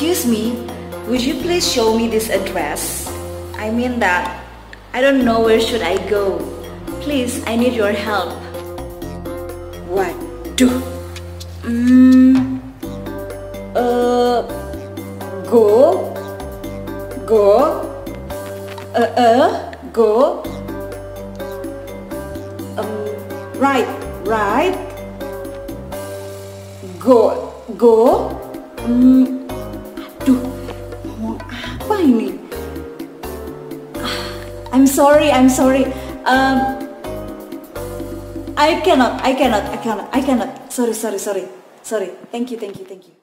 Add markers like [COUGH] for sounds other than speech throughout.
Excuse me, would you please show me this address? I mean that I don't know where should I go. Please, I need your help. Waduh. Hmm. Uh, go. Go. Uh, uh, go. Um, right, right. Go, go. Hmm. I'm sorry, I'm sorry. Um, I cannot, I cannot, I cannot, I cannot. Sorry, sorry, sorry, sorry. Thank you, thank you, thank you.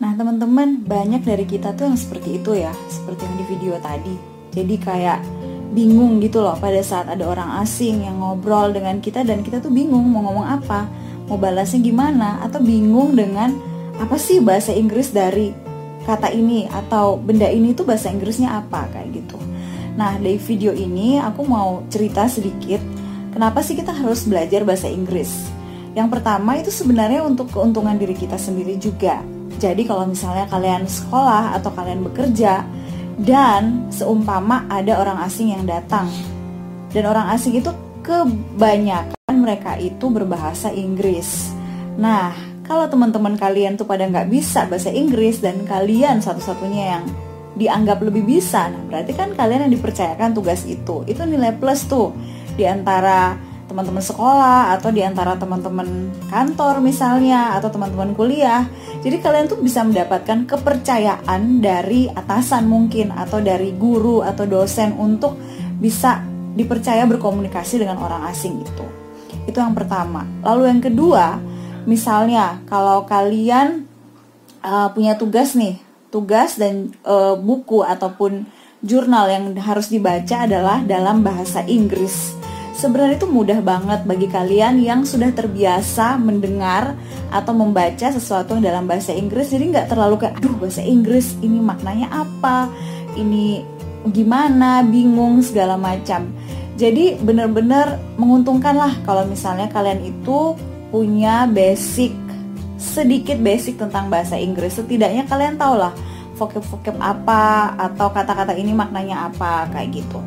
Nah teman-teman banyak dari kita tuh yang seperti itu ya, seperti yang di video tadi. Jadi kayak bingung gitu loh pada saat ada orang asing yang ngobrol dengan kita dan kita tuh bingung mau ngomong apa, mau balasnya gimana, atau bingung dengan apa sih bahasa Inggris dari kata ini atau benda ini tuh bahasa Inggrisnya apa kayak gitu. Nah dari video ini aku mau cerita sedikit Kenapa sih kita harus belajar bahasa Inggris? Yang pertama itu sebenarnya untuk keuntungan diri kita sendiri juga. Jadi kalau misalnya kalian sekolah atau kalian bekerja dan seumpama ada orang asing yang datang dan orang asing itu kebanyakan mereka itu berbahasa Inggris. Nah, kalau teman-teman kalian tuh pada nggak bisa bahasa Inggris dan kalian satu-satunya yang dianggap lebih bisa, nah berarti kan kalian yang dipercayakan tugas itu. Itu nilai plus tuh di antara teman-teman sekolah atau di antara teman-teman kantor misalnya atau teman-teman kuliah. Jadi kalian tuh bisa mendapatkan kepercayaan dari atasan mungkin atau dari guru atau dosen untuk bisa dipercaya berkomunikasi dengan orang asing itu. Itu yang pertama. Lalu yang kedua, misalnya kalau kalian uh, punya tugas nih, tugas dan uh, buku ataupun jurnal yang harus dibaca adalah dalam bahasa Inggris. Sebenarnya itu mudah banget bagi kalian yang sudah terbiasa mendengar atau membaca sesuatu yang dalam bahasa Inggris. Jadi nggak terlalu kayak aduh bahasa Inggris ini maknanya apa? Ini gimana? Bingung segala macam. Jadi benar-benar menguntungkan lah kalau misalnya kalian itu punya basic sedikit basic tentang bahasa Inggris setidaknya kalian tahu lah vocab-vocab apa atau kata-kata ini maknanya apa kayak gitu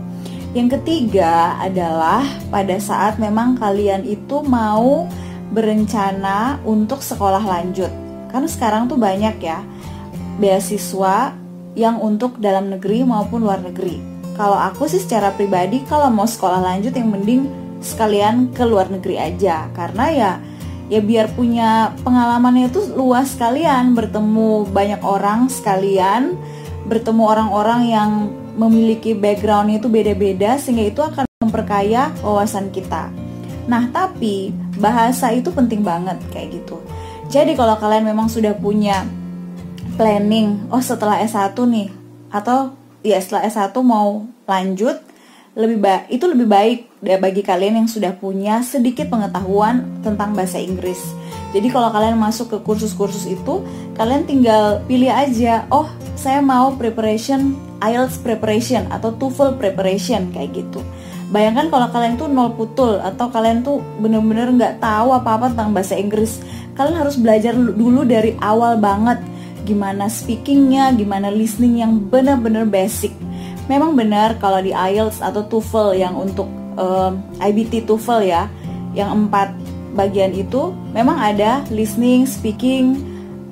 yang ketiga adalah pada saat memang kalian itu mau berencana untuk sekolah lanjut. Karena sekarang tuh banyak ya beasiswa yang untuk dalam negeri maupun luar negeri. Kalau aku sih secara pribadi kalau mau sekolah lanjut yang mending sekalian ke luar negeri aja karena ya ya biar punya pengalamannya itu luas sekalian bertemu banyak orang sekalian bertemu orang-orang yang memiliki background itu beda-beda sehingga itu akan memperkaya wawasan kita. Nah, tapi bahasa itu penting banget kayak gitu. Jadi kalau kalian memang sudah punya planning, oh setelah S1 nih atau ya setelah S1 mau lanjut lebih baik itu lebih baik bagi kalian yang sudah punya sedikit pengetahuan tentang bahasa Inggris. Jadi kalau kalian masuk ke kursus-kursus itu, kalian tinggal pilih aja, oh saya mau preparation IELTS preparation atau TOEFL preparation kayak gitu. Bayangkan kalau kalian tuh nol putul atau kalian tuh bener-bener nggak tahu apa-apa tentang bahasa Inggris. Kalian harus belajar dulu dari awal banget gimana speakingnya, gimana listening yang bener-bener basic. Memang benar kalau di IELTS atau TOEFL yang untuk um, IBT TOEFL ya, yang empat bagian itu memang ada listening, speaking,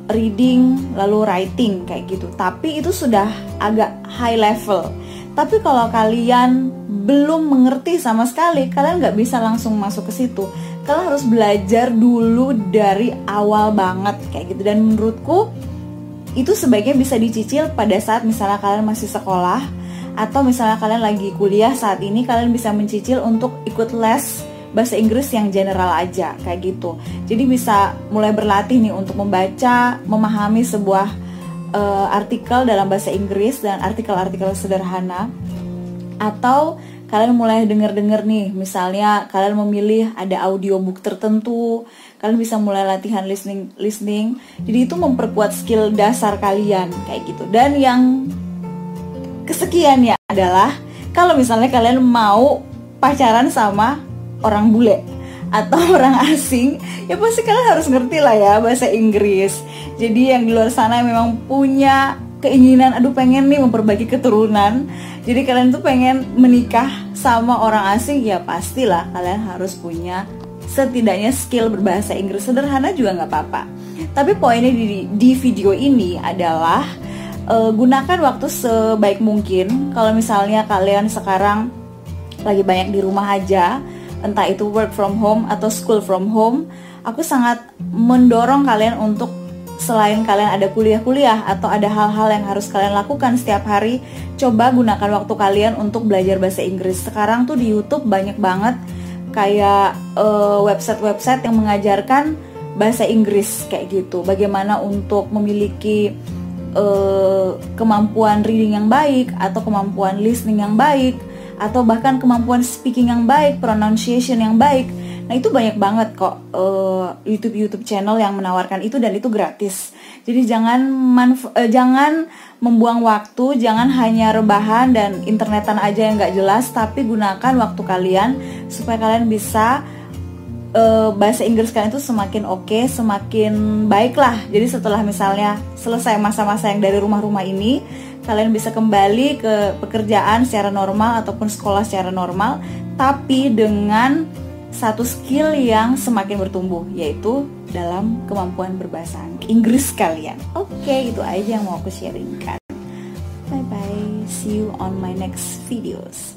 reading lalu writing kayak gitu. Tapi itu sudah agak high level. Tapi kalau kalian belum mengerti sama sekali kalian nggak bisa langsung masuk ke situ. Kalian harus belajar dulu dari awal banget kayak gitu. Dan menurutku itu sebaiknya bisa dicicil pada saat misalnya kalian masih sekolah atau misalnya kalian lagi kuliah saat ini kalian bisa mencicil untuk ikut les bahasa Inggris yang general aja kayak gitu. Jadi bisa mulai berlatih nih untuk membaca, memahami sebuah uh, artikel dalam bahasa Inggris dan artikel-artikel sederhana. Atau kalian mulai denger-denger nih misalnya kalian memilih ada audiobook tertentu kalian bisa mulai latihan listening listening. Jadi itu memperkuat skill dasar kalian kayak gitu. Dan yang kesekian ya adalah kalau misalnya kalian mau pacaran sama orang bule atau [LAUGHS] orang asing ya pasti kalian harus ngerti lah ya bahasa Inggris. Jadi yang di luar sana memang punya keinginan aduh pengen nih memperbaiki keturunan. Jadi kalian tuh pengen menikah sama orang asing ya pastilah kalian harus punya setidaknya skill berbahasa Inggris. Sederhana juga nggak apa-apa. Tapi poinnya di, di video ini adalah uh, gunakan waktu sebaik mungkin kalau misalnya kalian sekarang lagi banyak di rumah aja entah itu work from home atau school from home aku sangat mendorong kalian untuk selain kalian ada kuliah-kuliah atau ada hal-hal yang harus kalian lakukan setiap hari, coba gunakan waktu kalian untuk belajar bahasa Inggris. Sekarang tuh di YouTube banyak banget kayak uh, website-website yang mengajarkan bahasa Inggris kayak gitu. Bagaimana untuk memiliki uh, kemampuan reading yang baik atau kemampuan listening yang baik atau bahkan kemampuan speaking yang baik, pronunciation yang baik Nah itu banyak banget kok uh, YouTube YouTube channel yang menawarkan itu dan itu gratis. Jadi jangan manf uh, jangan membuang waktu, jangan hanya rebahan dan internetan aja yang nggak jelas, tapi gunakan waktu kalian supaya kalian bisa uh, bahasa Inggris kalian itu semakin oke, okay, semakin baik lah. Jadi setelah misalnya selesai masa-masa yang dari rumah-rumah ini, kalian bisa kembali ke pekerjaan secara normal ataupun sekolah secara normal, tapi dengan satu skill yang semakin bertumbuh yaitu dalam kemampuan berbahasa Inggris kalian. Oke, okay, itu aja yang mau aku sharingkan. Bye bye. See you on my next videos.